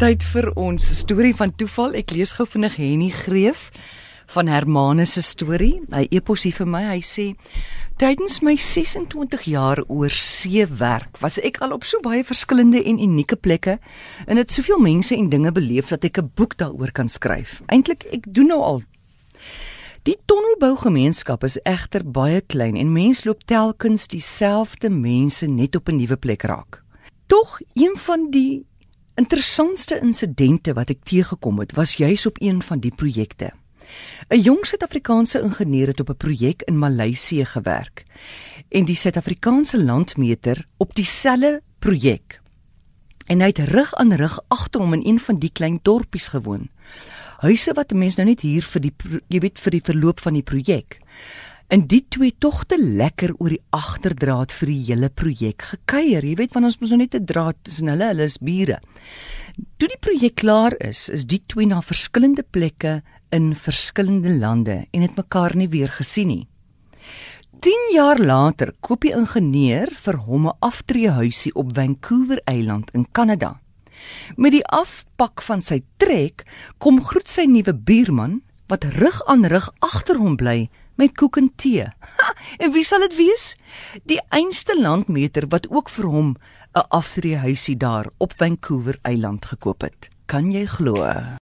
Tyd vir ons storie van toeval. Ek lees gou vinnig Henny Greef van Hermanus se storie. Hy epos hier vir my. Hy sê: "Tydens my 26 jaar oor see werk, was ek al op so baie verskillende en unieke plekke en het soveel mense en dinge beleef dat ek 'n boek daaroor kan skryf. Eintlik ek doen nou al Die tonnelbougemeenskap is egter baie klein en mense loop telkens dieselfde mense net op 'n nuwe plek raak. Tog een van die interessantste insidente wat ek teëgekom het, was juis op een van die projekte. 'n Jong Suid-Afrikaanse ingenieur het op 'n projek in Maleisië gewerk en die Suid-Afrikaanse landmeter op dieselfde projek. En hy het rug aan rug agter hom in een van die klein dorpies gewoon. Huise wat 'n mens nou net hier vir die jy weet vir die verloop van die projek in die twee togte lekker oor die agterdraad vir die hele projek gekuier. Jy weet van ons mos nou net 'n draad tussen hulle, hulle is bure. Toe die projek klaar is, is die twee na verskillende plekke in verskillende lande en het mekaar nie weer gesien nie. 10 jaar later koop die ingenieur vir hom 'n aftreehuisie op Vancouver Eiland in Kanada. Met die afpak van sy trek kom groet sy nuwe buurman wat rug aan rug agter hom bly met koek en tee. Ha, en wie sal dit wees? Die einste landmeter wat ook vir hom 'n aftreehuisie daar op Vancouver Eiland gekoop het. Kan jy glo?